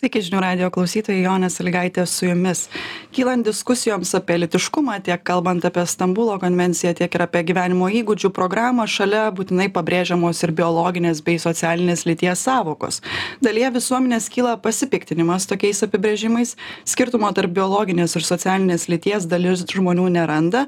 sveiki žinių radijo klausytojai jonė salygaitė su jumis. Kylant diskusijoms apie lytiškumą tiek kalbant apie stambulo konvenciją tiek ir apie gyvenimo įgūdžių programą šalia būtinai pabrėžiamos ir biologinės bei socialinės lyties sąvokos dalyje visuomenės kyla pasipiktinimas tokiais apibrėžimais. Skirtumo tarp biologinės ir socialinės lyties dalis žmonių neranda.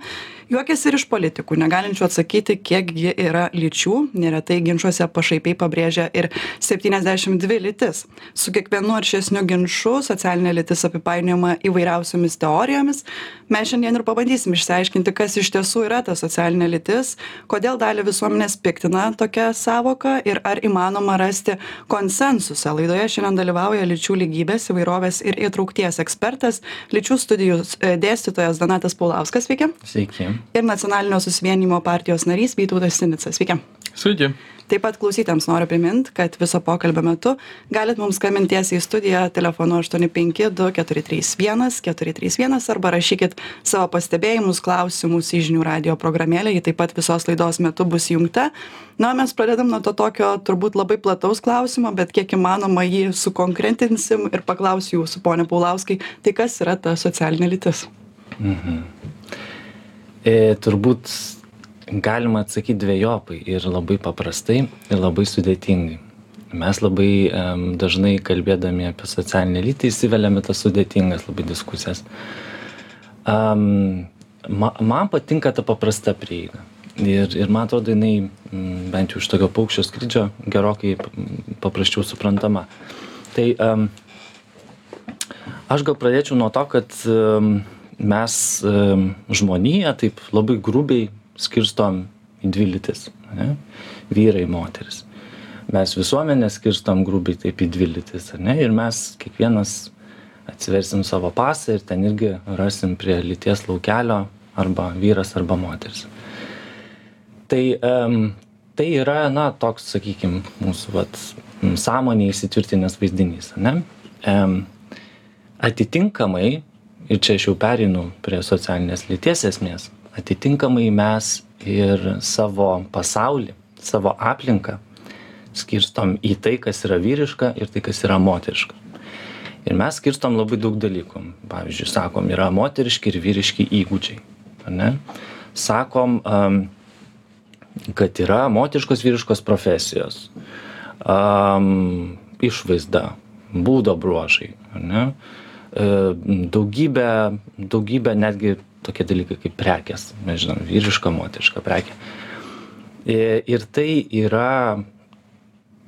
Juokiasi ir iš politikų negalinčių atsakyti kiek gi yra lyčių. Neretai ginčuose pašaipiai pabrėžia ir septyniasdešim dvi lytis. Su kiekvienu aršesniu ginču socialinė lytis apipainiojama įvairiausiomis teorijomis. Mes šiandien ir pabandysim išsiaiškinti kas iš tiesų yra ta socialinė lytis kodėl dalį visuomenės piktina tokia sąvoka ir ar įmanoma rasti konsensusą. Laidoje šiandien dalyvauja lyčių lygybės įvairovės ir įtraukties ekspertas lyčių studijų dėstytojas donatas paulauskas. Sveiki. Sveiki. ir nacionalinio susivienijimo partijos narys vytautas sinica. Sveiki. Sveiki. Taip pat klausytojams noriu primint kad viso pokalbio metu galit mums skambint tiesiai į studiją telefonu aštuoni penki du keturi trys vienas keturi trys vienas arba rašykit savo pastebėjimus klausimus į žinių radijo programėlę. Ji taip pat visos laidos metu bus įjungta na o mes pradedam nuo to tokio turbūt labai plataus klausimo bet kiek įmanoma jį sukonkretinsim ir paklausiu jūsų pone paulauskai tai kas yra ta socialinė lytis? E, turbūt galima atsakyti dviejopai ir labai paprastai ir labai sudėtingai. Mes labai dažnai kalbėdami apie socialinę lytį įsiveliame tas sudėtingas labai diskusijas. Um, ma, man patinka ta paprasta prieiga. Ir, ir man atrodo, jinai bent jau iš tokio paukščio skrydžio gerokai paprasčiau suprantama. Tai um, aš gal pradėčiau nuo to, kad um, mes um, žmoniją taip labai grubiai skirstom į dvi lytis. Ne? Vyrai, moteris. Mes visuomenę skirstom grubiai taip į dvi lytis. Ne? Ir mes kiekvienas atsiversim savo pasą ir ten irgi rasim prie lyties laukelio arba vyras arba moteris. Tai, um, tai yra, na, toks, sakykime, mūsų vat, sąmonėje įsitvirtinęs vaizdinys. Ne? Um, atitinkamai ir čia aš jau pereinu prie socialinės lyties esmės atitinkamai mes ir savo pasaulį savo aplinką skirstom į tai kas yra vyriška ir tai kas yra moteriška. Ir mes skirstom labai daug dalykų. Pavyzdžiui sakom yra moteriški ir vyriški įgūdžiai ne? Sakom am, kad yra moteriškos vyriškos profesijos. Am, išvaizda būdo bruožai ne? E, daugybę daugybę netgi tokie dalykai kaip prekės mes žinom vyriška moteriška prekė. I- ir tai yra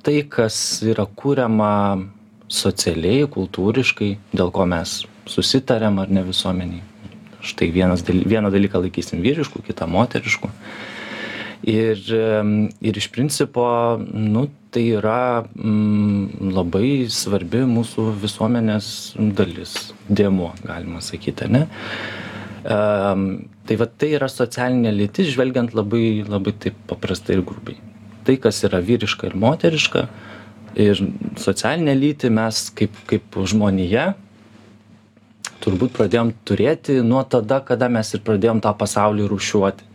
tai kas yra kuriama socialiai kultūriškai dėl ko mes susitariam ar ne visuomenėj štai vienas vieną dalyką laikysim vyrišku kitą moterišku. Ir ir iš principo nu tai yra mm, labai svarbi mūsų visuomenės dalis dėmuo galima sakyt ane Em, tai vat tai yra socialinė lytis žvelgiant labai labai taip paprastai ir grubiai. Tai kas yra vyriška ir moteriška ir socialinę lytį mes kaip kaip žmonija turbūt pradėjom turėti nuo tada kada mes ir pradėjom tą pasaulį rūšiuoti.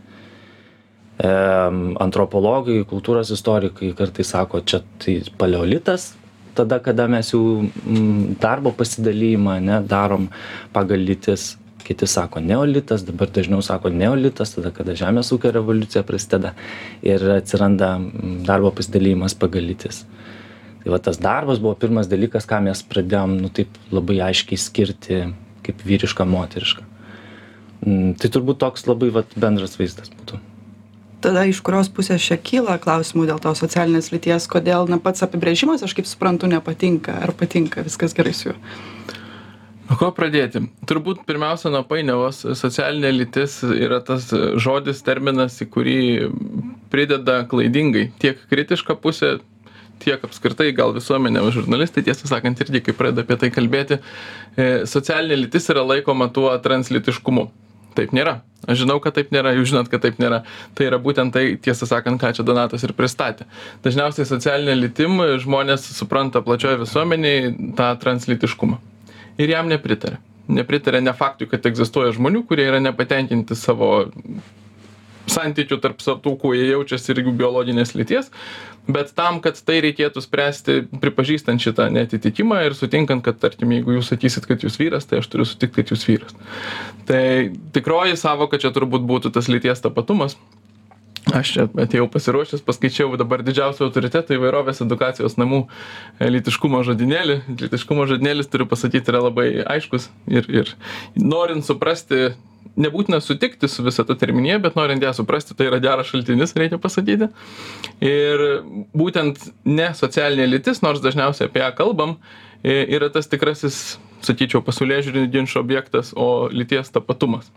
Em, antropologai kultūros istorikai kartais sako čia tai paleolitas tada kada mes jau mm, darbo pasidalijimą ane darom pagal lytis kiti sako neolitas dabar dažniau sako neolitas tada kada žemės ūkio revoliucija prasideda ir atsiranda mm, darbo pasidalijimas pagal lytis tai va tas darbas buvo pirmas dalykas ką mes pradėjom nu taip labai aiškiai skirti kaip vyriška moteriška. Mm, tai turbūt toks labai vat bendras vaizdas būtų. Tada iš kurios pusės čia kyla klausimų dėl tos socialinės lyties kodėl na pats apibrėžimas aš kaip suprantu nepatinka ar patinka viskas gerai su juo Nuo ko pradėti? Turbūt pirmiausia nuo painiavos. Socialinė lytis yra tas žodis, terminas, į kurį prideda klaidingai tiek kritiška pusė, tiek apskritai gal visuomenė, žurnalistai, tiesą sakant, irgi kai pradeda apie tai kalbėti, e, socialinė lytis yra laikoma tuo translitiškumu. Taip nėra. Aš žinau, kad taip nėra, jūs žinot, kad taip nėra. Tai yra būtent tai, tiesą sakant, ką čia Donatas ir pristatė. Dažniausiai socialinė lytim žmonės supranta plačioje visuomenėje tą translitiškumą. Ir jam nepritarė. Nepritarė ne faktui, kad egzistuoja žmonių, kurie yra nepatenkinti savo santykių tarp sa tų kuo jie jaučiasi ir jų biologinės lyties bet tam kad tai reikėtų spręsti pripažįstant šitą neatitikimą ir sutinkant kad tarkim jeigu jūs sakysit kad jūs vyras tai aš turiu sutikt kad jūs vyras tai tikroji sąvoka čia turbūt būtų tas lyties tapatumas aš čia atėjau pasiruošęs paskaičiau dabar didžiausių autoritetų įvairovės edukacijos namų e, lytiškumo žodynėlį lytiškumo žodynėlis turiu pasakyt yra labai aiškus ir ir norint suprasti nebūtina sutikti su visa ta terminija bet norint ją suprasti tai yra geras šaltinis reikia pasakyti. Ir būtent ne socialinė lytis nors dažniausiai apie ją kalbam e, yra tas tikrasis sakyčiau pasaulėžiūrinių ginčų objektas o lyties tapatumas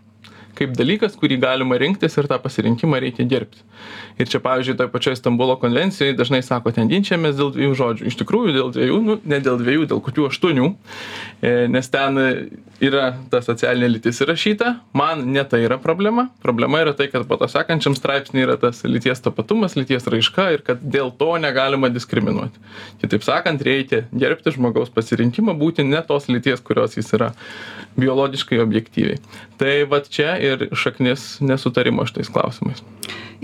kaip dalykas kurį galima rinktis ir tą pasirinkimą reikia gerbti ir čia pavyzdžiui toj pačioj stambulo konvencijoj dažnai sako ten ginčijamės dėl dviejų žodžių. Iš tikrųjų dėl dviejų nu ne dėl dviejų dėl kokių aštuonių e, nes ten yra ta socialinė lytis įrašyta. Man ne tai yra problema. Problema yra tai kad po to sekančiam straipsny yra tas lyties tapatumas lyties raiška ir kad dėl to negalima diskriminuoti. Kitaip sakant reikia gerbti žmogaus pasirinkimą būti ne tos lyties kurios jis yra biologiškai objektyviai. Tai vat čia ir šaknis nesutarimo šitais klausimais.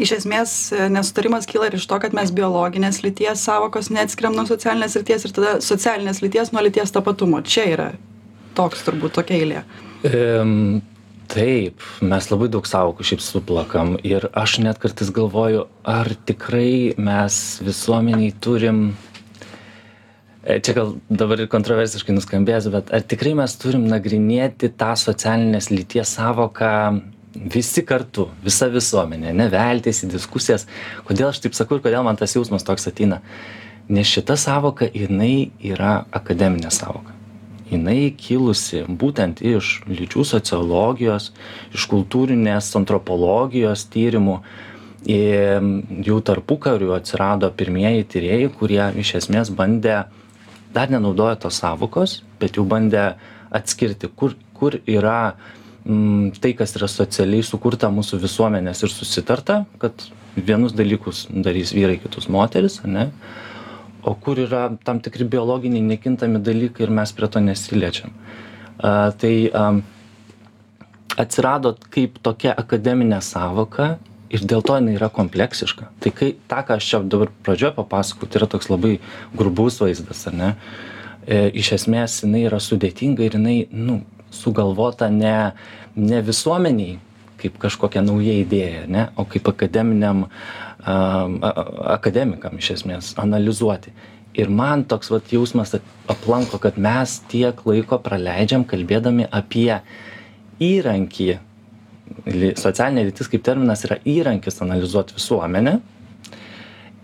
Iš esmės nesutarimas kyla ir iš to kad mes biologinės lyties sąvokos neatskiriam nuo socialinės lyties ir tada socialinės lyties nuo lyties tapatumo. Čia yra toks turbūt tokia eilė. Em, Taip, mes labai daug savokų šiaip suplakam ir aš net kartais galvoju, ar tikrai mes visuomeniai turim, e, čia gal dabar ir kontroversiškai nuskambės, bet ar tikrai mes turim nagrinėti tą socialinės lyties savoką visi kartu, visa visuomenė, neveltis į diskusijas, kodėl aš taip sakau ir kodėl man tas jausmas toks ateina. Nes šita savoka, jinai yra akademinė savoka. Jinai kilusi būtent iš lyčių sociologijos iš kultūrinės antropologijos tyrimų. Ir jau tarpukariu atsirado pirmieji tyrėjai kurie iš esmės bandė dar nenaudojo tos sąvokos bet jau bandė atskirti kur kur yra m, tai kas yra socialiai sukurta mūsų visuomenės ir susitarta kad vienus dalykus darys vyrai kitus moterys ane o kur yra tam tikri biologiniai nekintami dalykai ir mes prie to nesiliečiam. A, tai a, atsirado kaip tokia akademinė savoka ir dėl to jinai yra kompleksiška. Tai kai tą, ką aš čia dabar pradžioje papasakau, tai yra toks labai grubus vaizdas, ar ne? E, iš esmės jinai yra sudėtinga ir jinai, nu, sugalvota ne, ne visuomeniai kaip kažkokia nauja idėja, ne, o kaip akademiniam uh, akademikam iš esmės analizuoti. Ir man toks vat jausmas aplanko, kad mes tiek laiko praleidžiam kalbėdami apie įrankį. Socialinė lytis kaip terminas yra įrankis analizuoti visuomenę.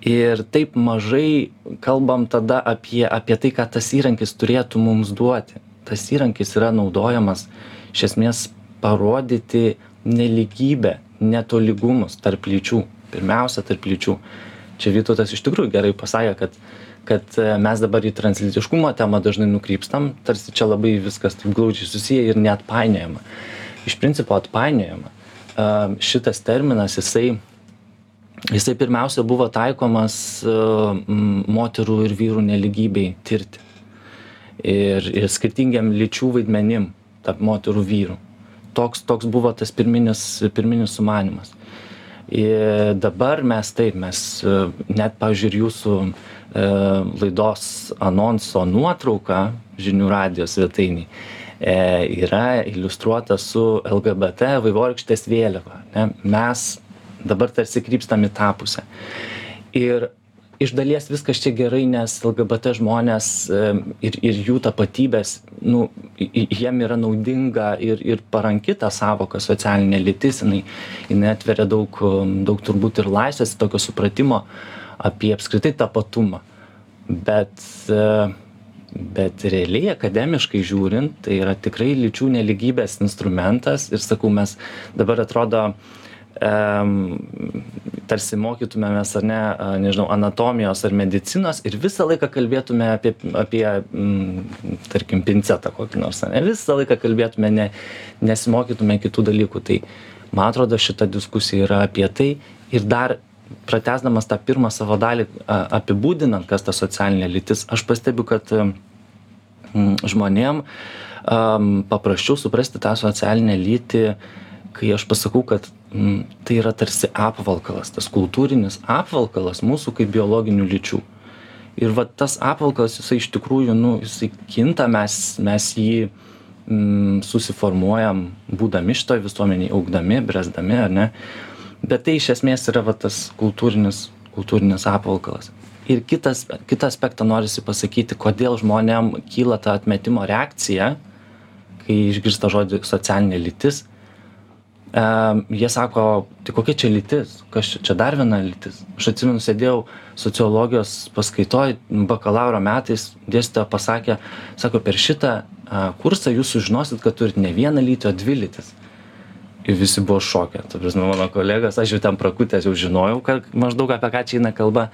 Ir taip mažai kalbam tada apie, apie tai, ką tas įrankis turėtų mums duoti. Tas įrankis yra naudojamas iš esmės parodyti neligybę, netolygumus tarp lyčių pirmiausia tarp lyčių. Čia Vytautas iš tikrųjų gerai pasakė, kad, kad e, mes dabar į translytiškumo temą dažnai nukrypstam, tarsi čia labai viskas taip glaudžiai susiję ir net painiojama. Iš principo atpainiojama. E, šitas terminas, jisai, jisai pirmiausia buvo taikomas e, moterų ir vyrų neligybei tirti. Ir, ir skirtingiam lyčių vaidmenim tarp moterų vyrų. Toks, toks buvo tas pirminis, pirminis sumanimas ir dabar mes taip mes e, net pavyzdžiui ir jūsų e, laidos anonso nuotrauka žinių radijo svetainėj e, yra iliustruota su lgbt vaivorykštės vėliava ne? Mes dabar tarsi krypstam į tą pusę. Ir iš dalies viskas čia gerai nes lgbt žmonės ir ir jų tapatybės nu jiem yra naudinga ir ir paranki ta sąvoka socialinė lytis jinai jinai atveria daug daug turbūt ir laisvės tokio supratimo apie apskritai tapatumą. Bet bet realiai akademiškai žiūrint tai yra tikrai lyčių nelygybės instrumentas ir sakau mes dabar atrodo tarsi mokytumėmės ar ne, nežinau, anatomijos ar medicinos ir visą laiką kalbėtume apie, apie m, tarkim, pincetą kokį nors, ne, visą laiką kalbėtume, ne, nesimokytume kitų dalykų. Tai man atrodo, šita diskusija yra apie tai ir dar pratesdamas tą pirmą savo dalį, apibūdinant, kas ta socialinė lytis, aš pastebiu, kad žmonėm paprasčiau suprasti tą socialinę lytį, kai aš pasakau, kad tai yra tarsi apvalkalas, tas kultūrinis apvalkalas mūsų kaip biologinių lyčių. Ir va tas apvalkalas, jisai iš tikrųjų, nu, jisai kinta, mes, mes jį mm, susiformuojam, būdami šitoje visuomeniai, augdami, bresdami, ar ne. Bet tai iš esmės yra va tas kultūrinis, kultūrinis apvalkalas. Ir kitas, kitą aspektą norisi pasakyti, kodėl žmonėm kyla ta atmetimo reakcija, kai išgirsta žodį socialinė lytis jie sako, tai kokia čia lytis, kas čia, čia dar viena lytis. Aš atsimenu, sėdėjau sociologijos paskaitoj, bakalauro metais, dėstytoja pasakė, sako, per šitą a, kursą jūs sužinosit, kad turit ne vieną lytį, o dvi lytis. Ir visi buvo šokę. Ta prasme, mano kolegas, aš jau ten prakutęs jau žinojau, kad maždaug apie ką čia eina kalba.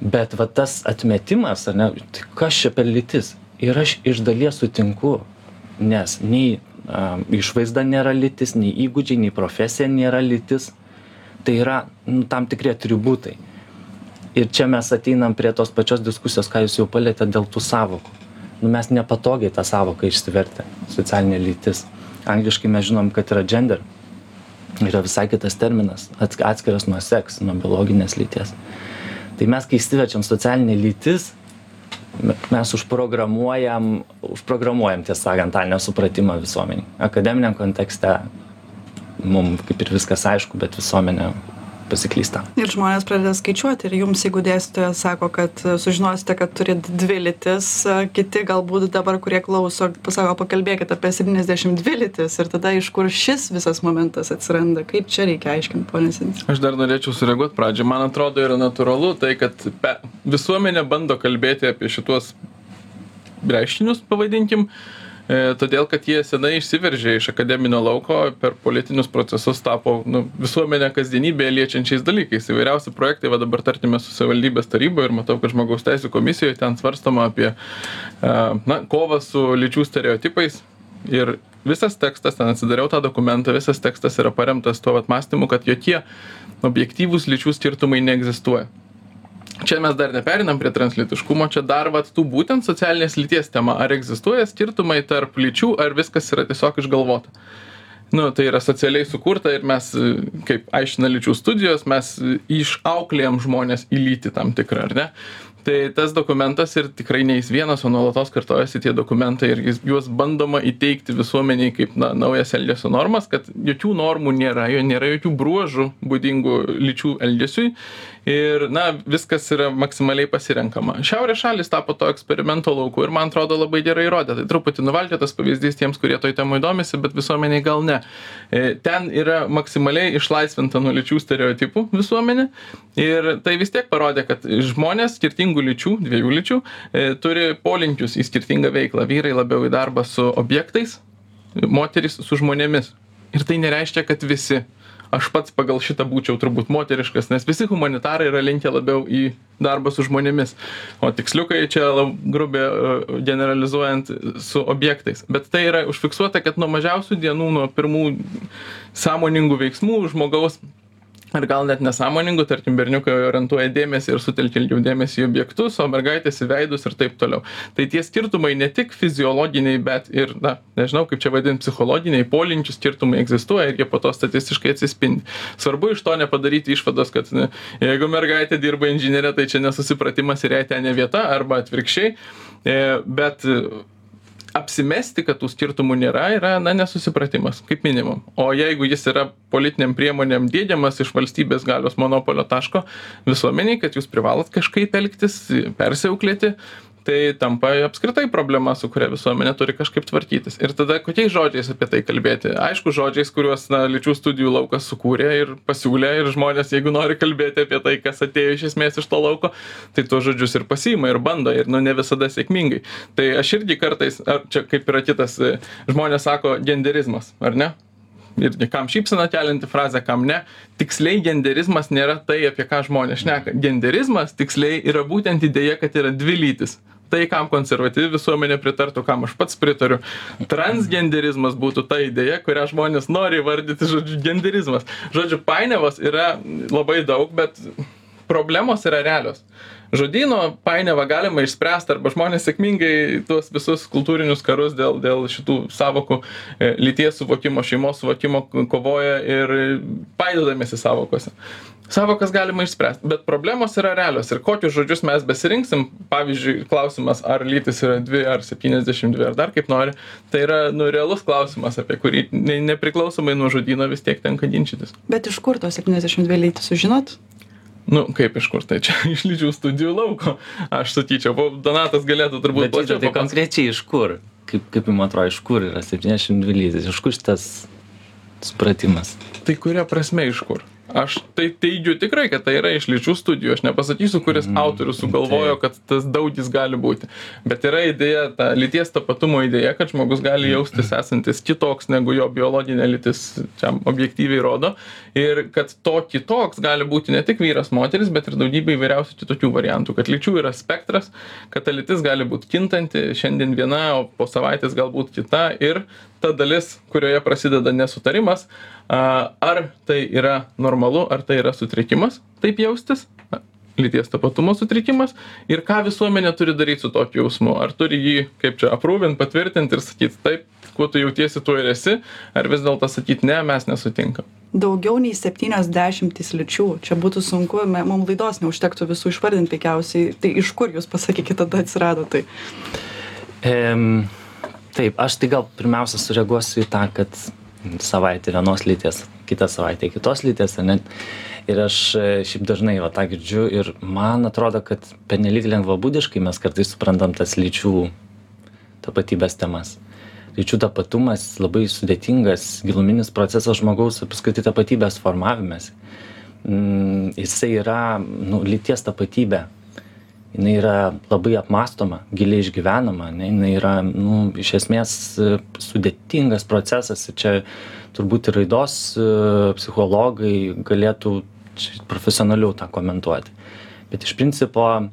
Bet va tas atmetimas, ar ne, tai kas čia per lytis? Ir aš iš dalies sutinku, nes nei išvaizda nėra lytis, nei įgūdžiai, nei profesija nėra lytis. Tai yra nu, tam tikri atributai. Ir čia mes ateinam prie tos pačios diskusijos, ką jūs jau palėtėte dėl tų savokų. Nu, mes nepatogiai tą savoką išsivertę - socialinė lytis. Angliškai mes žinom, kad yra gender. Yra visai kitas terminas, atskiras nuo seks, nuo biologinės lyties. Tai mes, kai įsiverčiam socialinė lytis, mes užprogramuojam užprogramuojam tiesą sakant tą nesupratimą visuomenėj akademiniam kontekste mum kaip ir viskas aišku bet visuomenė pasiklysta. Ir žmonės pradeda skaičiuoti ir jums, jeigu dėstytojas sako, kad sužinosite, kad turit dvi lytis, kiti galbūt dabar, kurie klauso, pasako, pakalbėkite apie 72 lytis ir tada iš kur šis visas momentas atsiranda, kaip čia reikia aiškinti, ponė Sinis. Aš dar norėčiau sureaguoti pradžią. Man atrodo yra natūralu tai, kad visuomenė bando kalbėti apie šituos reiškinius, pavadinkim, uh, E, todėl kad jie senai išsiveržė iš akademinio lauko per politinius procesus tapo nu, visuomenę kasdienybėje liečiančiais dalykais. Įvairiausi projektai, va dabar tartime su savivaldybės taryba ir matau, kad žmogaus teisų komisijoje ten svarstama apie e, na, kovą su lyčių stereotipais. Ir visas tekstas, ten atsidariau tą dokumentą, visas tekstas yra paremtas tuo atmastymu, kad jokie objektyvūs lyčių skirtumai neegzistuoja čia mes dar neperinam prie translytiškumo čia dar vat tų būtent socialinės lyties tema. Ar egzistuoja skirtumai tarp lyčių ar viskas yra tiesiog išgalvota? Nu tai yra socialiai sukurta ir mes kaip aiškina lyčių studijos mes išauklėjam žmones į lytį tam tikrą ar ne? Tai tas dokumentas ir tikrai ne jis vienas o nuolatos kartojasi tie dokumentai ir jis juos bandoma įteigti visuomenei kaip na naujas elgesio normas kad jokių normų nėra jo nėra jokių bruožų būdingų lyčių elgesiui ir na viskas yra maksimaliai pasirenkama. Šiaurės šalys tapo to eksperimento lauku ir man atrodo labai gerai įrodė tai truputį nuvalkiotas pavyzdys tiems kurie toj temoj domisi bet visuomenei gal ne. E, ten yra maksimaliai išlaisvinta nuo lyčių stereotipų visuomenė ir tai vis tiek parodė kad žmonės skirtingų lyčių dviejų lyčių e, turi polinkius į skirtingą veiklą. Vyrai labiau į darbą su objektais moterys su žmonėmis. Ir tai nereiškia kad visi aš pats pagal šitą būčiau turbūt moteriškas nes visi humanitarai yra linkę labiau į darbą su žmonėmis. O tiksliukai čia grubiai e, generalizuojant su objektais. Bet tai yra užfiksuota kad nuo mažiausių dienų nuo pirmų sąmoningų veiksmų žmogaus ar gal net nesąmoningų tarkim berniukai orientuoja dėmesį ir sutelkia ilgiau dėmesį į objektus o mergaitės į veidus ir taip toliau. Tai tie skirtumai ne tik fiziologiniai bet ir na nežinau kaip čia vadint psichologiniai polinkių skirtumai egzistuoja ir jie po to statistiškai atsispindi. Svarbu iš to nepadaryti išvados kad jeigu mergaitė dirba inžiniere tai čia nesusipratimas ir jai ten ne vieta arba atvirkščiai. E, bet apsimesti kad tų skirtumų nėra yra na nesusipratimas kaip minimum. O jeigu jis yra politinėm priemonėm diegiamas iš valstybės galios monopolio taško visuomenei kad jūs privalot kažkaip elgtis persiauklėti tai tampa apskritai problema su kuria visuomenė turi kažkaip tvarkytis. Ir tada kokiais žodžiais apie tai kalbėti? Aišku žodžiais kuriuos na lyčių studijų laukas sukūrė ir pasiūlė ir žmonės jeigu nori kalbėti apie tai kas atėjo iš esmės iš to lauko tai tuos žodžius ir pasiima ir bando ir nu ne visada sėkmingai. Tai aš irgi kartais ar čia kaip yra kitas žmonės sako genderizmas ar ne? Irgi kam šypseną kelianti frazė kam ne. Tiksliai genderizmas nėra tai apie ką žmonės šneka. Genderizmas tiksliai yra būtent idėja kad yra dvi lytys tai kam konservatyvi visuomenė pritartų kam aš pats pritariu. Transgenderizmas būtų ta idėja kurią žmonės nori įvardyti žodžiu genderizmas. Žodžiu painiavos yra labai daug bet problemos yra realios. Žodyno painiavą galima išspręst arba žmonės sėkmingai tuos visus kultūrinius karus dėl dėl šitų sąvokų e, lyties suvokimo šeimos suvokimo kovoja ir painiodamiesi sąvokose sąvokas galima išspręst bet problemos yra realios ir kokius žodžius mes besirinksim. Pavyzdžiui klausimas ar lytys yra dvi ar septyniasdešim dvi ar dar kaip nori tai yra nu realus klausimas apie kurį ne nepriklausomai nuo žodyno vis tiek tenka ginčytis. Bet iš kur tos septyniasdešim dvi lytys sužinot? Nu kaip iš kur? Tai čia iš lyčių studijų lauko. Aš sakyčiau o donatas galėtų turbūt Bet plačiau tai konkrečiai iš kur? Kaip, kaip jums atrodo, iš kur yra 72 lytis? Iš kur šitas supratimas? tai kuria prasme iš kur aš tai teigiu tikrai kad tai yra iš lyčių studijų. Aš nepasakysiu kuris autorius sugalvojo kad tas daugis gali būti. Bet yra idėja ta lyties tapatumo idėja kad žmogus gali jaustis esantis kitoks negu jo biologinė lytis čia objektyviai rodo. Ir kad to kitoks gali būti ne tik vyras moteris bet ir daugybė įvairiausių kitokių variantų. Kad lyčių yra spektras kad ta lytis gali būt kintanti šiandien viena o po savaitės galbūt kita. Ir ta dalis kurioje prasideda nesutarimas ar tai yra normalu ar tai yra sutrikimas taip jaustis lyties tapatumo sutrikimas ir ką visuomenė turi daryt su tokiu jausmu? Ar turi jį kaip čia aprūvint patvirtint ir sakyt taip kuo tu jautiesi tuo ir esi ar vis dėlto sakyt ne mes nesutinkam? Daugiau nei septynios dešimtys lyčių. Čia būtų sunku me mum laidos neužtektų visų išvardint veikiausiai. Tai iš kur jūs pasakykit tada atsirado tai? Em, taip, aš tai gal pirmiausia sureaguosiu į tą, kad savaitę vienos lyties, kitą savaitę kitos lyties, ne? Ir aš e, šiaip dažnai va tą girdžiu ir man atrodo, kad pernelyg lengvabūdiškai mes kartais suprantam tas lyčių tapatybės temas. Lyčių tapatumas labai sudėtingas, giluminis procesas žmogaus apskritai tapatybės formavimas. Mm, jisai yra nu, lyties tapatybė, jinai yra labai apmąstoma giliai išgyvenama ane jinai yra nu iš esmės e, sudėtingas procesas ir čia turbūt ir raidos e, psichologai galėtų profesionaliau tą komentuoti. Bet iš principo e,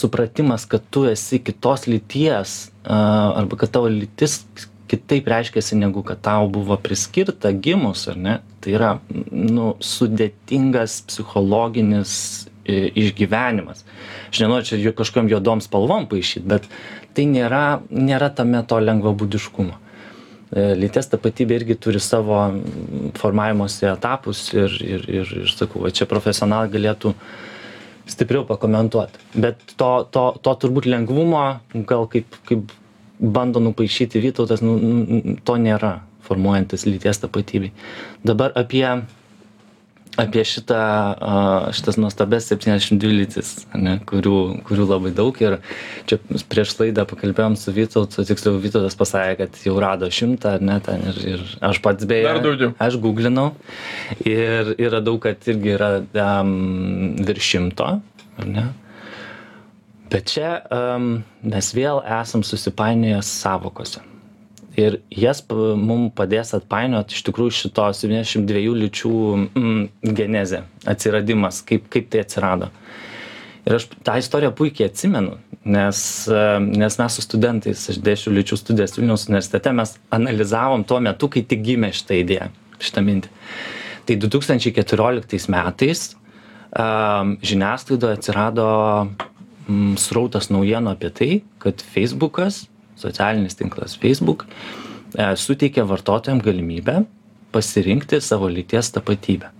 supratimas kad tu esi kitos lyties arba kad tavo lytis kitaip reiškiasi negu kad tau buvo priskirta gimus ar ne tai yra nu sudėtingas psichologinis išgyvenimas. Aš nenoriu čia jų kažkokiom juodom spalvom paišyt bet tai nėra nėra tame to lengvabūdiškumo. E, lyties tapatybė irgi turi savo formavimosi etapus ir ir ir ir sakau va čia profesionalai galėtų stipriau pakomentuot. Bet to to to turbūt lengvumo gal kaip kaip bando nupaišyti vytautas nu to nėra formuojantis lyties tapatybei. Dabar apie apie šitą šitas nuostabias septyniasdešim dvi lytis ane kurių kurių labai daug. Ir čia prieš laidą pakalbėjom su vytautu tiksliau vytautas pasakė kad jau rado šimtą ar ne ten ir ir aš pats beje aš guglinau ir ir radau kad irgi yra am virš šimto ar ne bet čia am mes vėl esam susipainioję sąvokose ir jas mum padės atpainiot iš tikrųjų šitos septyniasdešim dviejų lyčių mm, genezė atsiradimas kaip kaip tai atsirado. Ir aš tą istoriją puikiai atsimenu nes nes mes su studentais aš dėsčiau lyčių studijas vilniaus universitete mes analizavom tuo metu kai tik gimė šita idėja šita mintį. Tai du tūkstančiai keturioliktais metais am žiniasklaidoje atsirado mm, srautas naujienų apie tai kad feisbukas socialinis tinklas facebook e, suteikia vartotojam galimybę pasirinkti savo lyties tapatybę.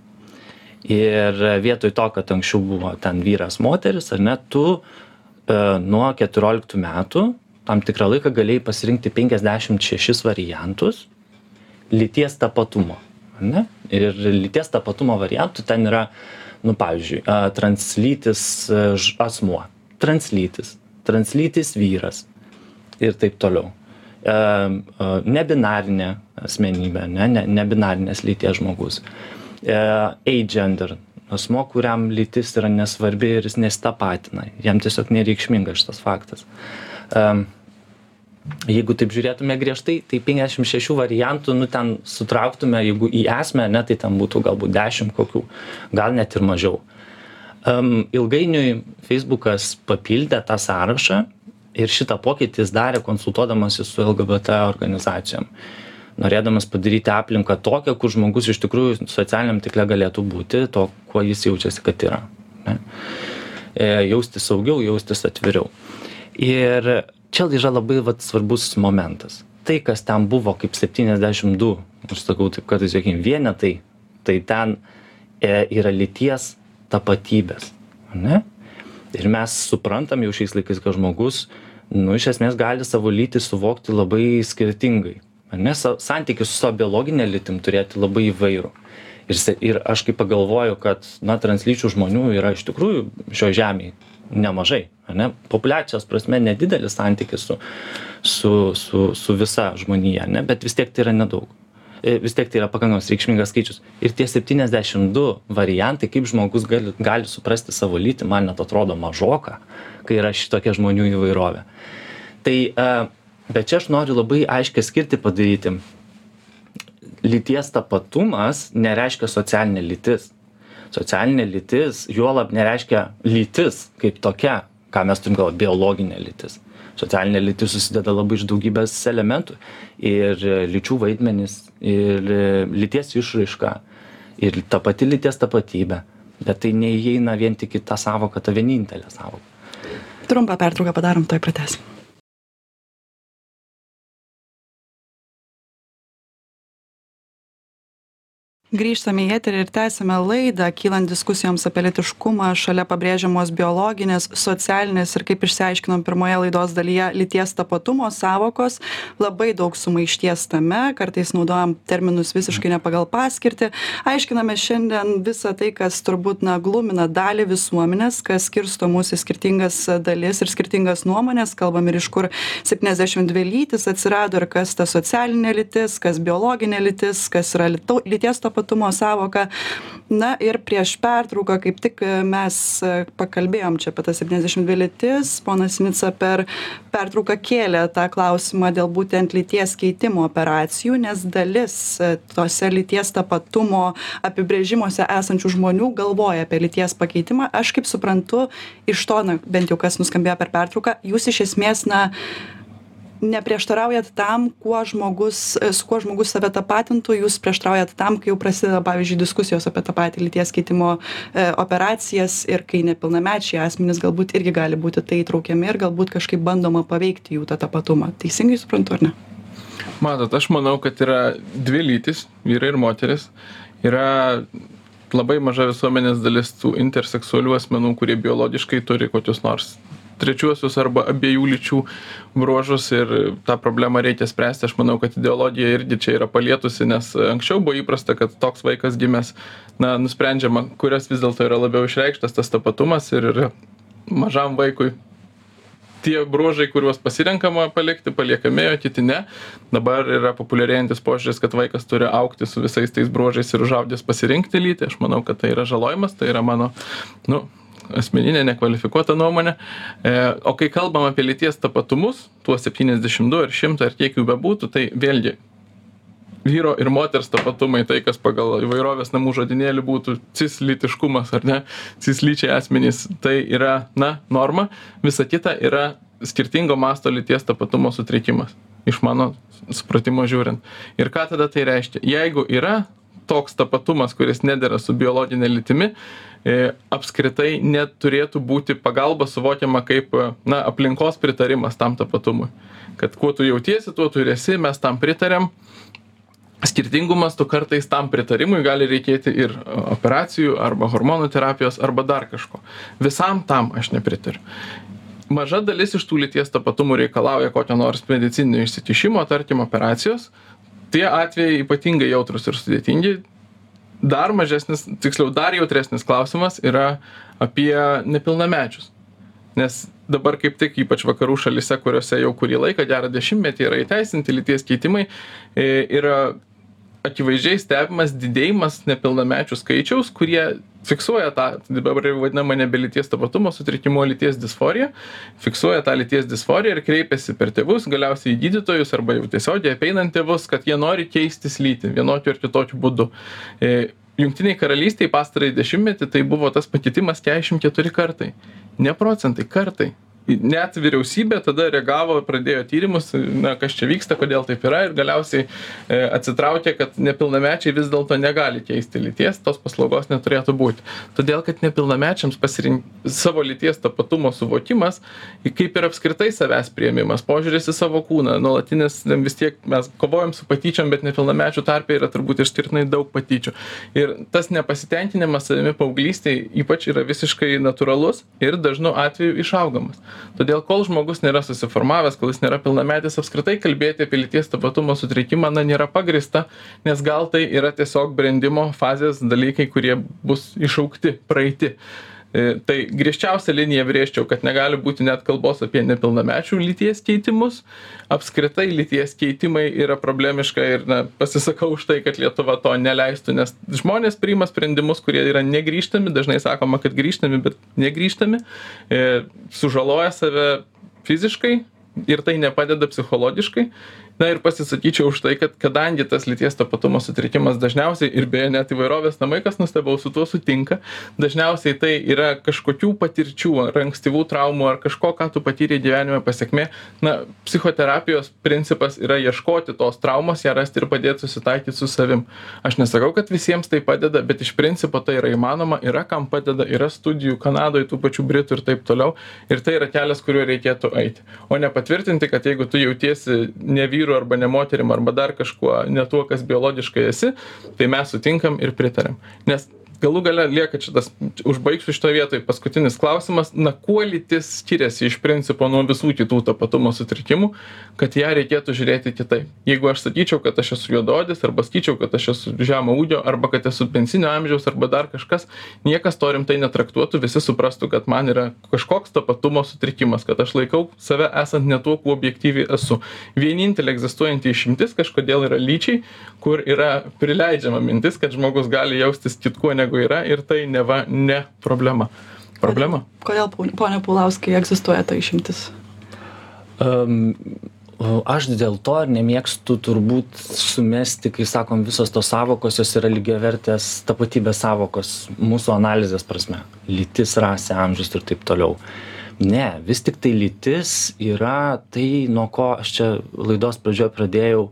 Ir vietoj to kad anksčiau buvo ten vyras moteris ar ne tu e, nuo keturioliktų metų tam tikrą laiką galėjai pasirinkti penkiasdešimt šešis variantus lyties tapatumo ne? Ir lyties tapatumo variantų ten yra nu pavyzdžiui translytis e, ž asmuo translytis translytis vyras ir taip toliau. E, nebinarinė asmenybė, ne, ne, nebinarinės lyties žmogus. E, agender, asmo, kuriam lytis yra nesvarbi ir jis nestapatina, jam tiesiog nereikšmingas šitas faktas. Jeigu taip žiūrėtume griežtai, tai 56 variantų, nu ten sutrauktume, jeigu į esmę, ne, tai ten būtų galbūt 10 kokių, gal net ir mažiau. Um, ilgainiui Facebookas papildė tą sąrašą ir šitą pokytį jis darė konsultuodamasis su lgbt organizacijom norėdamas padaryti aplinką tokią kur žmogus iš tikrųjų socialiniam tinkle galėtų būti to kuo jis jaučiasi kad yra Ne? E, jaustis saugiau, jaustis atviriau. Ir čia yra labai vat, svarbus momentas. Tai, kas ten buvo kaip 72, aš sakau taip, kad sakykim, vienetai, tai ten e, yra lyties tapatybės. Ne? Ir mes suprantam jau šiais laikais, kad žmogus, nu, iš esmės gali savo lytį suvokti labai skirtingai. Ne, santykius su savo biologinė lytim turėti labai įvairų. Ir, ir aš kaip pagalvoju, kad, na, translyčių žmonių yra iš tikrųjų šio žemėje nemažai. Ne? Populiacijos prasme nedidelis santykis su, su, su, su visa žmonija, ne? bet vis tiek tai yra nedaug. E, vis tiek tai yra pakankamas reikšmingas skaičius. Ir tie 72 variantai, kaip žmogus gali, gali suprasti savo lytį, man net atrodo mažoka, kai yra šitokia žmonių įvairovė. Tai, bet čia aš noriu labai aiškiai skirti padaryti. Lyties tapatumas nereiškia socialinė lytis socialinė lytis juolab nereiškia lytis kaip tokia ką mes turim galvoj biologinė lytis socialinė lytis susideda labai iš daugybės elementų. Ir lyčių vaidmenys ir lyties išraiška ir ta pati lyties tapatybė. Bet tai neįeina vien tik į tą sąvoką tą vienintelę sąvoką trumpą pertrauką padarom tuoj pratęsim grįžtame į eterį ir tęsiame laidą kylant diskusijoms apie lytiškumą šalia pabrėžiamos biologinės socialinės ir kaip išsiaiškinom pirmoje laidos dalyje lyties tapatumo sąvokos labai daug sumaišties tame kartais naudojam terminus visiškai ne pagal paskirtį. Aiškinamės šiandien visa tai kas turbūt na glumina dalį visuomenės kas skirsto mus į skirtingas dalis ir skirtingas nuomones kalbam ir iš kur septyniasdešim dvi lytys atsirado ir kas ta socialinė lytis kas biologinė lytis kas yra lytau lyties tapatumas tapatumo sąvoką na ir prieš pertrauką kaip tik e, mes e, pakalbėjom čia apie tas septyniasdešim dvi lytis. Ponas sinica per pertrauką kėlė tą klausimą dėl būtent lyties keitimo operacijų nes dalis e, tose lyties tapatumo apibrėžimuose esančių žmonių galvoja apie lyties pakeitimą. Aš kaip suprantu iš to na bent jau kas nuskambėjo per pertrauką jūs iš esmės na neprieštaraujat tam kuo žmogus su kuo žmogus save tapatintų jūs prieštaraujat tam kai jau prasideda pavyzdžiui diskusijos apie tą patį lyties keitimo e, operacijas ir kai nepilnamečiai asmenys galbūt irgi gali būti tai įtraukiami ir galbūt kažkaip bandoma paveikti jų tą tapatumą. Teisingai suprantu ar ne? Matot aš manau kad yra dvi lytys vyrai ir moterys yra labai maža visuomenės dalis tų interseksualių asmenų kurie biologiškai turi kokius nors trečiuosius arba abiejų lyčių bruožus ir tą problemą reikia spręsti. Aš manau kad ideologija irgi čia yra palietusi nes anksčiau buvo įprasta kad toks vaikas gimęs na nusprendžiama kurias vis dėlto yra labiau išreikštas tas tapatumas ir yra mažam vaikui tie bruožai kuriuos pasirenkama palikti paliekami o kiti ne. Dabar yra populiarėjantis požiūris kad vaikas turi augti su visais tais bruožais ir užaugęs pasirinkti lytį. Aš manau kad tai yra žalojimas tai yra mano nu asmeninė nekvalifikuota nuomonė. E, o kai kalbam apie lyties tapatumus, tuos 72 ar 100 ar kiek jų bebūtų, tai vėlgi vyro ir moters tapatumai, tai kas pagal įvairovės namų žodinėlį būtų cislytiškumas ar ne, cislyčiai asmenys, tai yra, na, norma, visa kita yra skirtingo masto lyties tapatumo sutrikimas, iš mano supratimo žiūrint. Ir ką tada tai reiškia? Jeigu yra toks tapatumas, kuris nedėra su biologinė lytimi, apskritai neturėtų būti pagalba suvokiama kaip na, aplinkos pritarimas tam tapatumui. Kad kuo tu jautiesi, tuo tu ir esi, mes tam pritarėm. Skirtingų mastų kartais tam pritarimui gali reikėti ir operacijų, arba hormonų terapijos, arba dar kažko. Visam tam aš nepritariu. Maža dalis iš tų lyties tapatumų reikalauja kokio nors medicininio išsikišimo, tarkim, operacijos. Tie atvejai ypatingai jautrus ir sudėtingi, dar mažesnis tiksliau dar jautresnis klausimas yra apie nepilnamečius. Nes dabar kaip tik ypač vakarų šalyse kuriose jau kurį laiką gerą dešimtmetį yra įteisinti lyties keitimai e, yra akivaizdžiai stebimas didėjimas nepilnamečių skaičiaus kurie fiksuoja tą dabar jau vadinamą nebe lyties tapatumo sutrikimu o lyties disforija fiksuoja tą lyties disforiją ir kreipiasi per tėvus galiausiai į gydytojus arba jau tiesiogiai apeinant tėvus kad jie nori keistis lytį vienokiu ar kitokiu būdu. E, jungtinėj karalystėj pastarąjį dešimtmetį tai buvo tas pakitimas keturiasdešim keturi kartai. Ne procentai kartai net vyriausybė tada reagavo pradėjo tyrimus na kas čia vyksta kodėl taip yra ir galiausiai e, atsitraukė kad nepilnamečiai vis dėlto negali keisti lyties tos paslaugos neturėtų būti. Todėl kad nepilnamečiams pasirink savo lyties tapatumo suvokimas kaip ir apskritai savęs priėmimas požiūris į savo kūną nuolatinis vis tiek mes kovojam su patyčiom bet nepilnamečių tarpe yra turbūt išskirtinai daug patyčių. Ir tas nepasitenkinimas savimi paauglystėj ypač yra visiškai natūralus ir dažnu atveju išaugamas todėl kol žmogus nėra susiformavęs kol jis nėra pilnametis apskritai kalbėti apie lyties tapatumo sutrikimą na nėra pagrįsta nes gal tai yra tiesiog brendimo fazės dalykai kurie bus išaugti praeiti tai griežčiausią liniją brėžčiau, kad negali būti net kalbos apie nepilnamečių lyties keitimus. Apskritai lyties keitimai yra problemiška ir na, pasisakau už tai, kad Lietuva to neleistų, nes žmonės priima sprendimus, kurie yra negryžtami, dažnai sakoma, kad grįžtami, bet negryžtami, e, sužaloja save fiziškai ir tai nepadeda psichologiškai na ir pasisakyčiau už tai kad kadangi tas lyties tapatumo sutrikimas dažniausiai ir beje net įvairovės namai kas nustebau su tuo sutinka dažniausiai tai yra kažkokių patirčių ar ankstyvų traumų ar kažko ką tu patyrei gyvenime pasekmė na psichoterapijos principas yra ieškoti tos traumos ją rasti ir padėt susitaikyt su savim. Aš nesakau kad visiems tai padeda bet iš principo tai yra įmanoma yra kam padeda yra studijų kanadoj tų pačių britų ir taip toliau. Ir tai yra kelias kuriuo reikėtų eiti. O ne patvirtinti kad jeigu tu jautiesi ne vyru vyru arba ne moterim arba dar kažkuo ne tuo kas biologiškai esi tai mes sutinkam ir pritariam. Nes galų gale lieka čia tas užbaigsiu šitoj vietoj paskutinis klausimas. Na kuo lytis skiriasi iš principo nuo visų kitų tapatumo sutrikimų kad ją reikėtų žiūrėti kitaip? Jeigu aš sakyčiau kad aš esu juodaodis arba sakyčiau kad aš esu žemo ūgio arba kad esu pensinio amžiaus arba dar kažkas niekas to rimtai netraktuotų visi suprastų kad man yra kažkoks tapatumo sutrikimas kad aš laikau save esant ne tuo kuo objektyviai esu. Vienintelė egzistuojanti išimtis kažkodėl yra lyčiai kur yra prileidžiama mintis kad žmogus gali jaustis kitkuo negu negu yra ir tai neva ne problema. Problema? Kodėl, ponia Pulauskai, egzistuoja ta išimtis? Um, aš dėl to ir nemėgstu turbūt sumesti, kai sakom, visos tos savokos, jos yra lygiavertės tapatybės savokos mūsų analizės prasme. Lytis, rasė, amžius ir taip toliau. Ne, vis tik tai lytis yra tai, nuo ko aš čia laidos pradžioje pradėjau,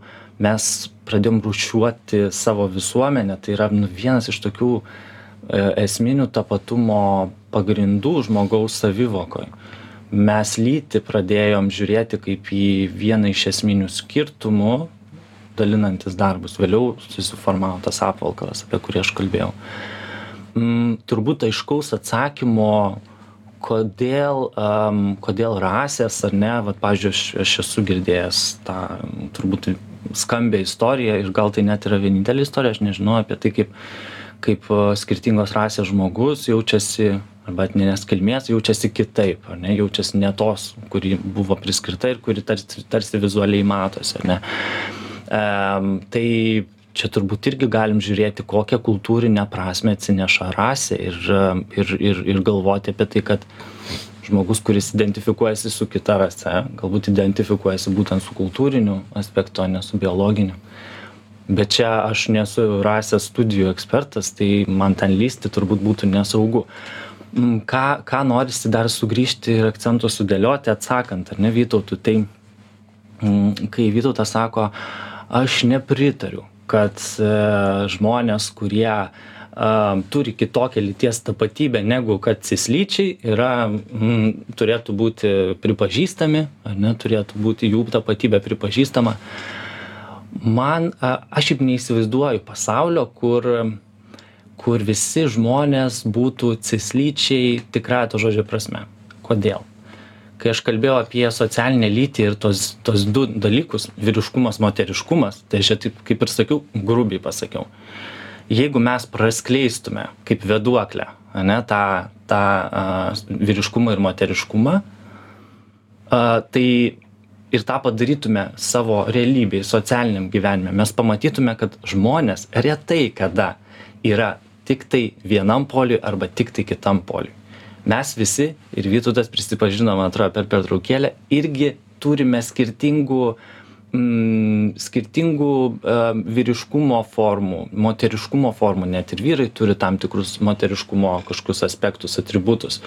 mes pradėjom rūšiuoti savo visuomenę. Tai yra nu, vienas iš tokių uh, esminių tapatumo pagrindų žmogaus savivokoj. Mes lytį pradėjom žiūrėti kaip į vieną iš esminių skirtumų, dalinantis darbus. Vėliau susiformavo tas apvalkalas, apie kurį aš kalbėjau. Mm, turbūt aiškaus atsakymo, kodėl, um, kodėl rasės ar ne, vat, pavyzdžiui, aš, aš esu girdėjęs tą turbūt skambę istoriją ir gal tai net yra vienintelė istorija, aš nežinau apie tai, kaip kaip skirtingos rasės žmogus jaučiasi arba etninės kilmės jaučiasi kitaip ar ne? Jaučiasi ne tos kuri buvo priskirta ir kuri tarsi tarsi vizualiai matosi ne? Em, tai čia turbūt irgi galim žiūrėti kokią kultūrinę prasmę atsineša rasė ir, ir, ir, ir galvoti apie tai, kad žmogus, kuris identifikuojasi su kita rase, galbūt identifikuojasi būtent su kultūriniu aspektu, o ne su biologiniu bet čia aš nesu rasės studijų ekspertas tai man ten lįsti turbūt būtų nesaugu. Mm, ką ką norisi dar sugrįžti ir akcentus sudėlioti atsakant ar ne vytautui tai mm, kai vytautas sako aš nepritariu kad e, žmonės kurie a, turi kitokią lyties tapatybę negu kad cislyčiai yra mm, turėtų būti pripažįstami ar ne turėtų būti jų tapatybė pripažįstama man aš šiaip neįsivaizduoju pasaulio kur kur visi žmonės būtų cislyčiai tikrąja to žodžio prasme. Kodėl? Kai aš kalbėjau apie socialinę lytį ir tuos tuos du dalykus vyriškumas moteriškumas tai aš taip kaip ir sakiau grubiai pasakiau. Jeigu mes praskleistume kaip vėduoklę ane tą tą a, vyriškumą ir moteriškumą a, tai ir tą padarytume savo realybėj socialiniam gyvenime mes pamatytume kad žmonės retai kada yra tiktai vienam poliuj arba tiktai kitam poliuj mes visi ir vytautas prisipažino man atrodo per pertraukėlę irgi turime skirtingų mm, skirtingų uh, vyriškumo formų moteriškumo formų. Net ir vyrai turi tam tikrus moteriškumo kažkokius aspektus atributus.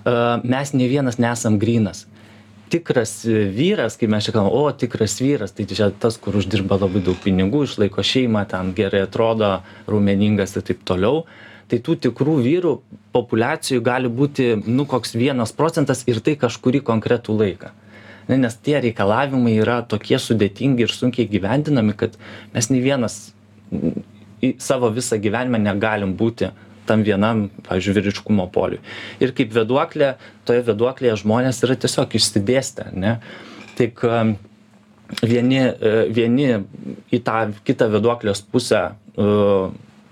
Mes ne vienas nesam grynas tikras vyras kai mes čia kalbam o tikras vyras tai čia tas kur uždirba labai daug pinigų išlaiko šeimą ten gerai atrodo raumeningas ir taip toliau. Tai tų tikrų vyrų populiacijoj gali būti nu koks vienas procentas ir tai kažkurį konkretų laiką. Ne nes tie reikalavimai yra tokie sudėtingi ir sunkiai įgyvendinami kad mes nei vienas į savo visą gyvenimą negalim būti tam vienam pavyzdžiui vyriškumo poliui. Ir kaip vėduoklė toje vėduoklėje žmonės yra tiesiog išsidėstę ane tik vieni e, vieni į tą kitą vėduoklės pusę e,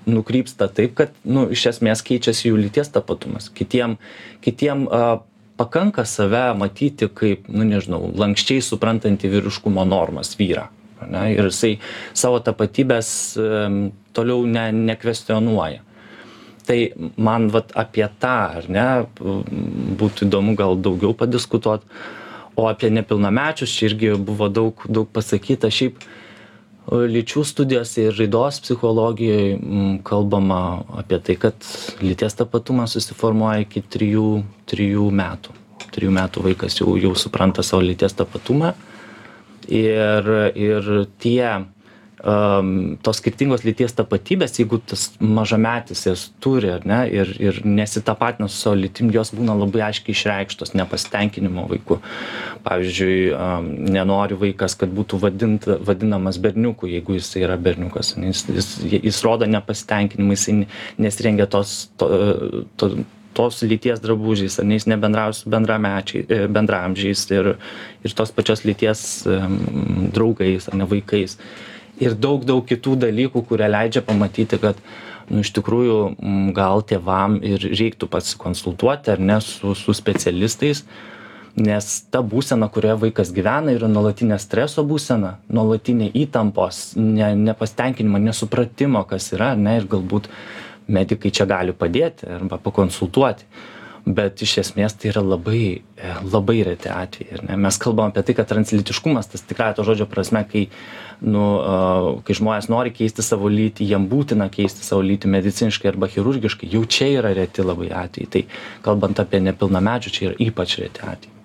nukrypsta taip kad nu iš esmės keičiasi jų lyties tapatumas. Kitiem kitiem pakanka save matyti kaip nu nežinau lanksčiai suprantantį vyriškumo normas vyrą ane ir jisai savo tapatybės toliau ne nekvestionuoja tai man vat apie tą ar ne būtų įdomu gal daugiau padiskutuot. O apie nepilnamečius čia irgi buvo daug daug pasakyta. Šiaip lyčių studijose ir raidos psichologijoj kalbama apie tai kad lyties tapatumas susiformuoja iki trijų trijų metų. Trijų metų vaikas jau jau supranta savo lyties tapatumą. Ir ir tie um, tos skirtingos lyties tapatybės, jeigu tas mažametis jas turi, ne, ir, ir nesitapatina su savo lytim, jos būna labai aiškiai išreikštos nepasitenkinimo vaikų. Pavyzdžiui, um, nenori vaikas, kad būtų vadint, vadinamas berniuku, jeigu jis yra berniukas. Jis, jis, jis rodo nepasitenkinimą, jis nesirengia tos, to, to, tos lyties drabužiais, ar ne jis nebendrauja su e, bendramžiais ir, ir tos pačios lyties um, draugais, ar ne vaikais ir daug daug kitų dalykų kurie leidžia pamatyti kad nu iš tikrųjų gal tėvam ir reiktų pasikonsultuoti ar ne su su specialistais nes ta būsena kurioje vaikas gyvena yra nuolatinė streso būsena nuolatinė įtampos ne nepasitenkinimo nesupratimo kas yra ar ne ir galbūt medikai čia gali padėti arba pakonsultuoti bet iš esmės tai yra labai e, labai reti atvejai ar ne? Mes kalbam apie tai kad translytiškumas tas tikrąja to žodžio prasme kai nu kai žmonės nori keisti savo lytį jiem būtina keisti savo lytį mediciniškai arba chirurgiškai jau čia yra reti labai atvejai. Tai kalbant apie nepilnamečius čia yra ypač reti atvejai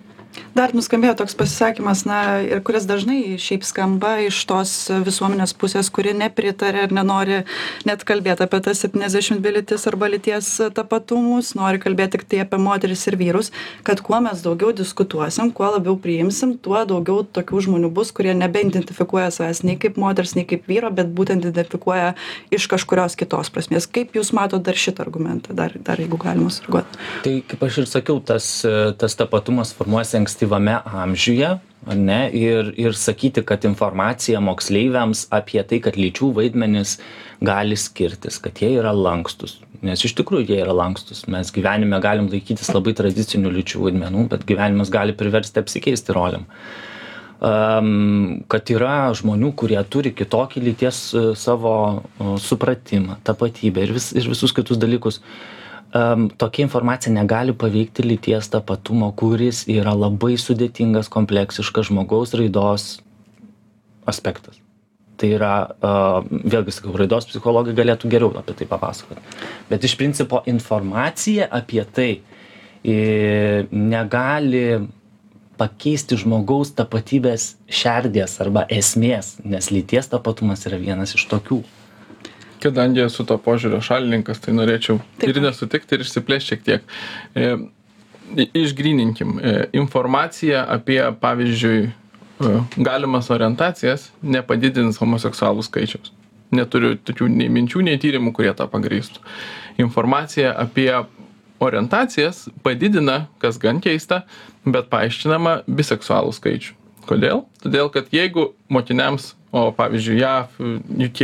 dar nuskambėjo toks pasisakymas na ir kuris dažnai šiaip skamba iš tos visuomenės pusės kuri nepritaria ir nenori net kalbėt apie tas septyniasdešim dvi lytis arba lyties tapatumus nori kalbėt tiktai apie moteris ir vyrus kad kuo mes daugiau diskutuosim kuo labiau priimsim tuo daugiau tokių žmonių bus kurie nebeidentifikuoja savęs nei kaip moters nei kaip vyro bet būtent identifikuoja iš kažkurios kitos prasmės. Kaip jūs matot dar šitą argumentą? Dar dar jeigu galima sureaguot. Tai kaip aš ir sakiau tas tas tapatumas formuojasi ankstyvame amžiuje ar ne ir ir sakyti kad informacija moksleiviams apie tai kad lyčių vaidmenys gali skirtis kad jie yra lankstūs. Nes iš tikrųjų jie yra lankstūs. Mes gyvenime galim laikytis labai tradicinių lyčių vaidmenų bet gyvenimas gali priversti apsikeisti rolėm. Um, kad yra žmonių kurie turi kitokį lyties savo supratimą tapatybę ir vis ir visus kitus dalykus um, tokia informacija negali paveikti lyties tapatumo, kuris yra labai sudėtingas, kompleksiškas žmogaus raidos aspektas. Tai yra, uh, vėlgi sakau, raidos psichologai galėtų geriau apie tai papasakoti. Bet iš principo informacija apie tai e, negali pakeisti žmogaus tapatybės šerdies arba esmės, nes lyties tapatumas yra vienas iš tokių kadangi esu to požiūrio šalininkas tai norėčiau ir nesutikti ir išsiplėst šiek tiek. E, išgryninkim. E, informacija apie pavyzdžiui e, galimas orientacijas nepadidins homoseksualų skaičiaus. Neturiu tokių nei minčių nei tyrimų kurie tą pagrįstų. Informacija apie orientacijas padidina kas gan keista bet paaiškinama biseksualų skaičių. Kodėl? Todėl kad jeigu mokiniams o pavyzdžiui jav uk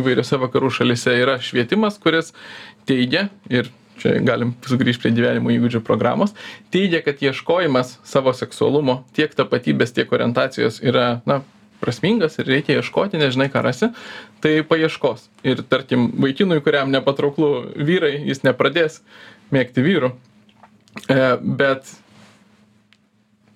įvairiose vakarų šalyse yra švietimas kuris teigia ir čia galim sugrįžt prie gyvenimo įgūdžių programos teigia kad ieškojimas savo seksualumo tiek tapatybės tiek orientacijos yra na prasmingas ir reikia ieškoti nežinai ką rasi tai paieškos. Ir tarkim vaikinui kuriam nepatrauklu vyrai jis nepradės mėgti vyrų. E, bet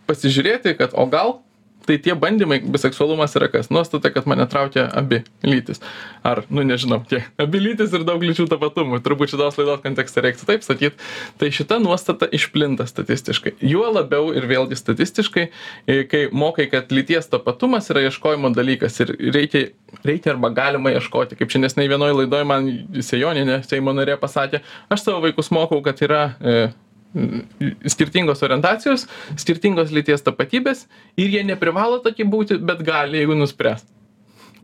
pasižiūrėti kad o gal tai tie bandymai biseksualumas yra kas? Nuostata kad mane traukia abi lytys ar nu nežinau kiek abi lytys ir daug lyčių tapatumų. Turbūt šitos laidos kontekste reiktų taip sakyt. Tai šita nuostata išplinta statistiškai. Juo labiau ir vėlgi statistiškai e, kai mokai kad lyties tapatumas yra ieškojimo dalykas ir reikia reikia arba galima ieškoti. Kaip čia neseniai vienoj laidoj man sėjonienė seimo narė pasakė aš savo vaikus mokau kad yra e, skirtingos orientacijos, skirtingos lyties tapatybės ir jie neprivalo tokie būti, bet gali, jeigu nuspręs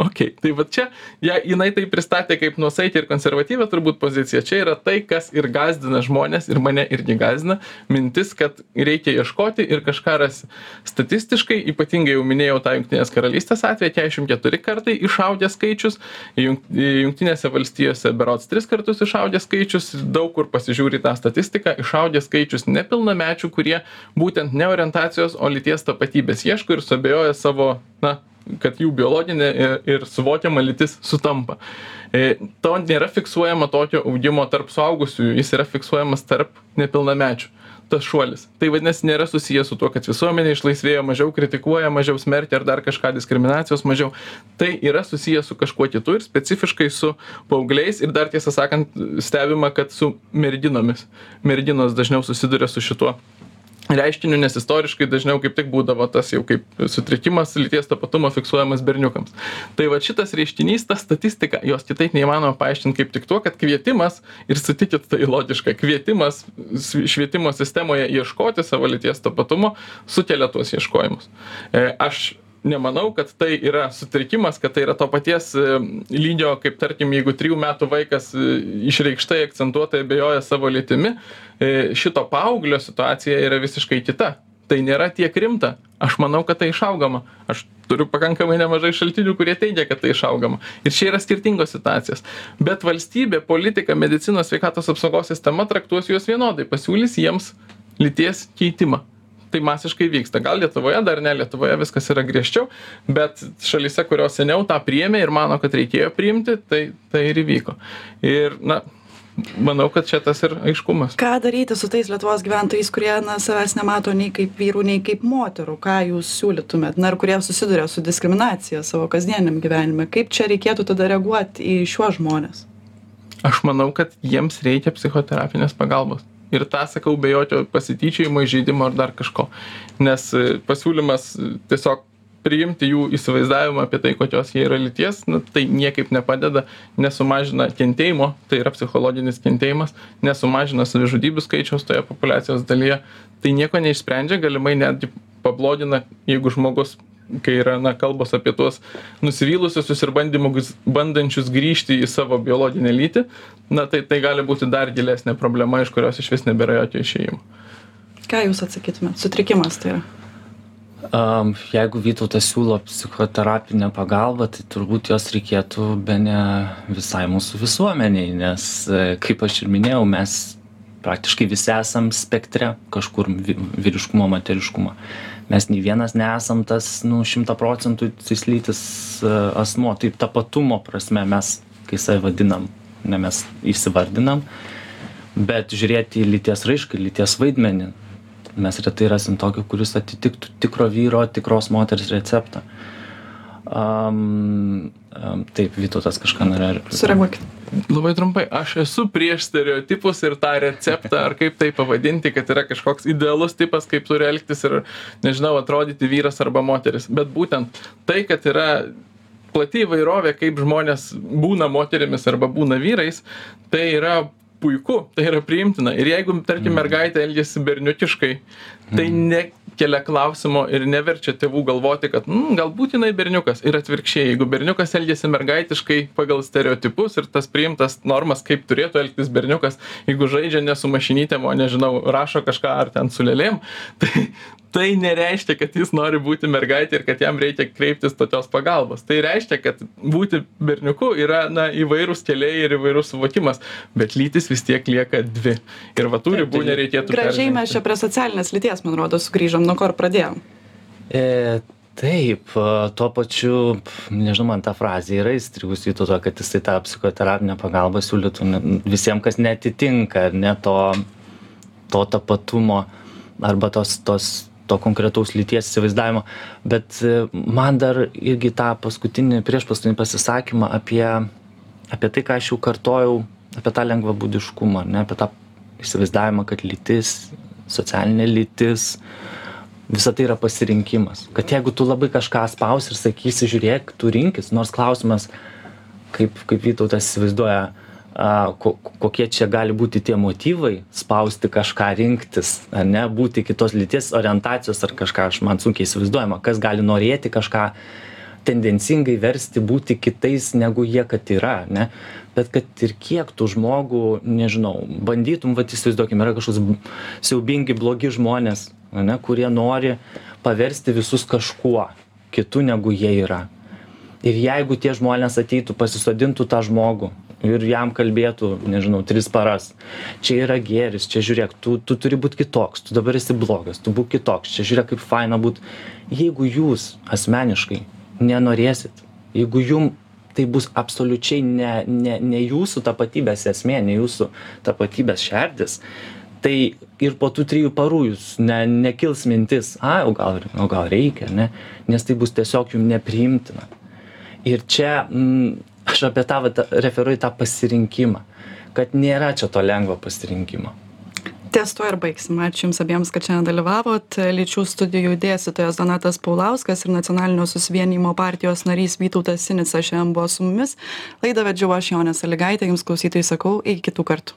okei tai vat čia ją jinai tai pristatė kaip nuosaikią ir konservatyvią turbūt poziciją čia yra tai kas ir gąsdina žmones ir mane irgi gąsdina mintis kad reikia ieškoti ir kažką rasi statistiškai ypatingai jau minėjau tą jungtinės karalystės keturiasdešim keturi kartai išaugęs skaičius jung jungtinėse valstijose berods tris kartus išaugęs skaičius daug kur pasižiūri tą statistiką išaugęs skaičius nepilnamečių kurie būtent ne orientacijos o lyties tapatybės ieško ir suabejoja savo na kad jų biologinė ir, suvokiama lytis sutampa. E, to nėra fiksuojama tokio augimo tarp suaugusiųjų, jis yra fiksuojamas tarp nepilnamečių. Tas šuolis. Tai vadinasi, nėra susijęs su tuo, kad visuomenė išlaisvėjo, mažiau kritikuoja, mažiau smerkia ar dar kažką diskriminacijos mažiau. Tai yra susijęs su kažkuo kitu ir specifiškai su paaugliais ir dar tiesą sakant stebima, kad su merginomis. Merginos dažniau susiduria su šituo reiškiniu nes istoriškai dažniau kaip tik būdavo tas jau kaip sutrikimas lyties tapatumo fiksuojamas berniukams. Tai vat šitas reiškinys ta statistika jos kitaip neįmanoma paaiškint kaip tik tuo kad kvietimas ir sutikit tai logiška kvietimas švietimo sistemoje ieškoti savo lyties tapatumo sukelia tuos ieškojimus. E, aš nemanau kad tai yra sutrikimas kad tai yra to paties e, lygio kaip tarkim jeigu trijų metų vaikas e, išreikštai akcentuotai abejoja savo lytimi e, šito paauglio situacija yra visiškai kita. Tai nėra tiek rimta. Aš manau kad tai išaugama. Aš turiu pakankamai nemažai šaltinių kurie teigia kad tai išaugama. Ir čia yra skirtingos situacijos. Bet valstybė politika medicinos sveikatos apsaugos sistema traktuos juos vienodai. Pasiūlys jiems lyties keitimą tai masiškai vyksta. Gal lietuvoje dar ne lietuvoje viskas yra griežčiau bet šalyse kurios seniau tą priėmė ir mano kad reikėjo priimti tai tai ir įvyko. Ir na manau kad čia tas ir aiškumas. Ką daryti su tais lietuvos gyventojais kurie na savęs nemato nei kaip vyrų nei kaip moterų? Ką jūs siūlytumėt? Na ir kurie susiduria su diskriminacija savo kasdieniam gyvenime? Kaip čia reikėtų tada reaguot į šiuos žmones? Aš manau kad jiems reikia psichoterapinės pagalbos ir tą sakau be jokio pasityčiojimo įžeidimo ar dar kažko. Nes e, pasiūlymas e, tiesiog priimti jų įsivaizdavimą apie tai kokios jie yra lyties na tai niekaip nepadeda nesumažina kentėjimo tai yra psichologinis kentėjimas nesumažina savižudybių skaičiaus toje populiacijos dalyje tai nieko neišsprendžia galimai netgi pablogina jeigu žmogus kai yra na kalbos apie tuos nusivylusiuosius ir bandymus bandančius grįžti į savo biologinę lytį na tai tai gali būti dar gilesnė problema iš kurios išvis nebėra jokio išėjimo. Ką jūs atsakytumėt? Sutrikimas tai yra. Um, jeigu Vytautas siūlo psichoterapinę pagalbą, tai turbūt jos reikėtų be ne visai mūsų visuomeniai, nes, e, kaip aš ir minėjau, mes praktiškai visi esam spektre kažkur vyriškumo, materiškumo. Mes nei vienas nesam tas, nu, šimta procentų cislytis e, asmo, taip tapatumo prasme mes, kai save vadinam, ne mes įsivardinam, bet žiūrėti į lyties raišką, lyties vaidmenį, mes retai rasim tokio, kuris atitiktų tikro vyro, tikros moters receptą. Um, um, taip, Vytautas kažką norėjo. Sureaguokit. Labai trumpai, aš esu prieš stereotipus ir tą receptą, ar kaip tai pavadinti, kad yra kažkoks idealus tipas, kaip turi elgtis ir, nežinau, atrodyti vyras arba moteris. Bet būtent tai, kad yra plati įvairovė, kaip žmonės būna moterimis arba būna vyrais, tai yra puiku, tai yra priimtina. Ir jeigu, tarkim, mm. mergaitė elgesi berniukiškai, tai mm. Nekelia klausimo ir neverčia tėvų galvoti, kad mm, galbūt jinai berniukas. Ir atvirkščiai, jeigu berniukas elgesi mergaitiškai pagal stereotipus ir tas priimtas normas, kaip turėtų elgtis berniukas, jeigu žaidžia ne su mašinytėm, o nežinau, rašo kažką ar ten su lėlėm, tai, tai nereiškia kad jis nori būti mergaite ir kad jam reikia kreiptis tokios pagalbos. Tai reiškia kad būti berniuku yra na įvairūs keliai ir įvairus suvokimas bet lytys vis tiek lieka dvi. Ir va tų ribų nereikėtų gražiai mes čia prie socialinės lyties man rodos sugrįžom nuo ko ir pradėjom. E, Taip, tuo pačiu, nežinau, man ta frazė yra įstrigus į to, kad jisai tą psichoterapinę pagalbą siūlytų visiems, kas netitinka, ne to, to tapatumo arba tos, tos to konkretaus lyties įsivaizdavimo bet e, man dar irgi tą paskutinį priešpaskutinį pasisakymą apie apie tai ką aš jau kartojau apie tą lengvabūdiškumą ar ne apie tą įsivaizdavimą kad lytis socialinė lytis visa tai yra pasirinkimas. Kad jeigu tu labai kažką spausi ir sakysi žiūrėk tu rinkis nors klausimas kaip kaip vytautas įsivaizduoja a, ko, kokie čia gali būti tie motyvai spausti kažką rinktis, ar ne, būti kitos lyties orientacijos ar kažką, aš man sunkiai įsivaizduojama, kas gali norėti kažką tendencingai versti būti kitais negu jie kad yra, ne? Bet kad ir kiek tų žmogų, nežinau, bandytum, va, įsivaizduokim, yra kažkoks siaubingi, blogi žmonės, ne, kurie nori paversti visus kažkuo kitu negu jie yra. Ir jeigu tie žmonės ateitų, pasisodintų tą žmogų ir jam kalbėtų, nežinau, tris paras. Čia yra gėris, čia žiūrėk, tu, tu turi būti kitoks, tu dabar esi blogas, tu būk kitoks, čia žiūrėk, kaip faina būti. Jeigu jūs asmeniškai nenorėsit, jeigu jum tai bus absoliučiai ne, ne, ne jūsų tapatybės esmė, ne jūsų tapatybės šerdis, tai ir po tų trijų parų jūs ne, nekils mintis, a, o gal, o gal reikia, ne, nes tai bus tiesiog jums nepriimtina. Ir čia mm, aš apie tą vat referuoju tą pasirinkimą kad nėra čia to lengvo pasirinkimo. Ties tuo ir baigsim. Ačiū jums abiems kad šiandien dalyvavot. Lyčių studijų dėstytojas donatas paulauskas ir nacionalinio susivienijimo partijos narys vytautas sinica šiandien buvo su mumis. Laidą vedžiau aš jonė salygaitė jums klausytojai sakau iki kitų kartų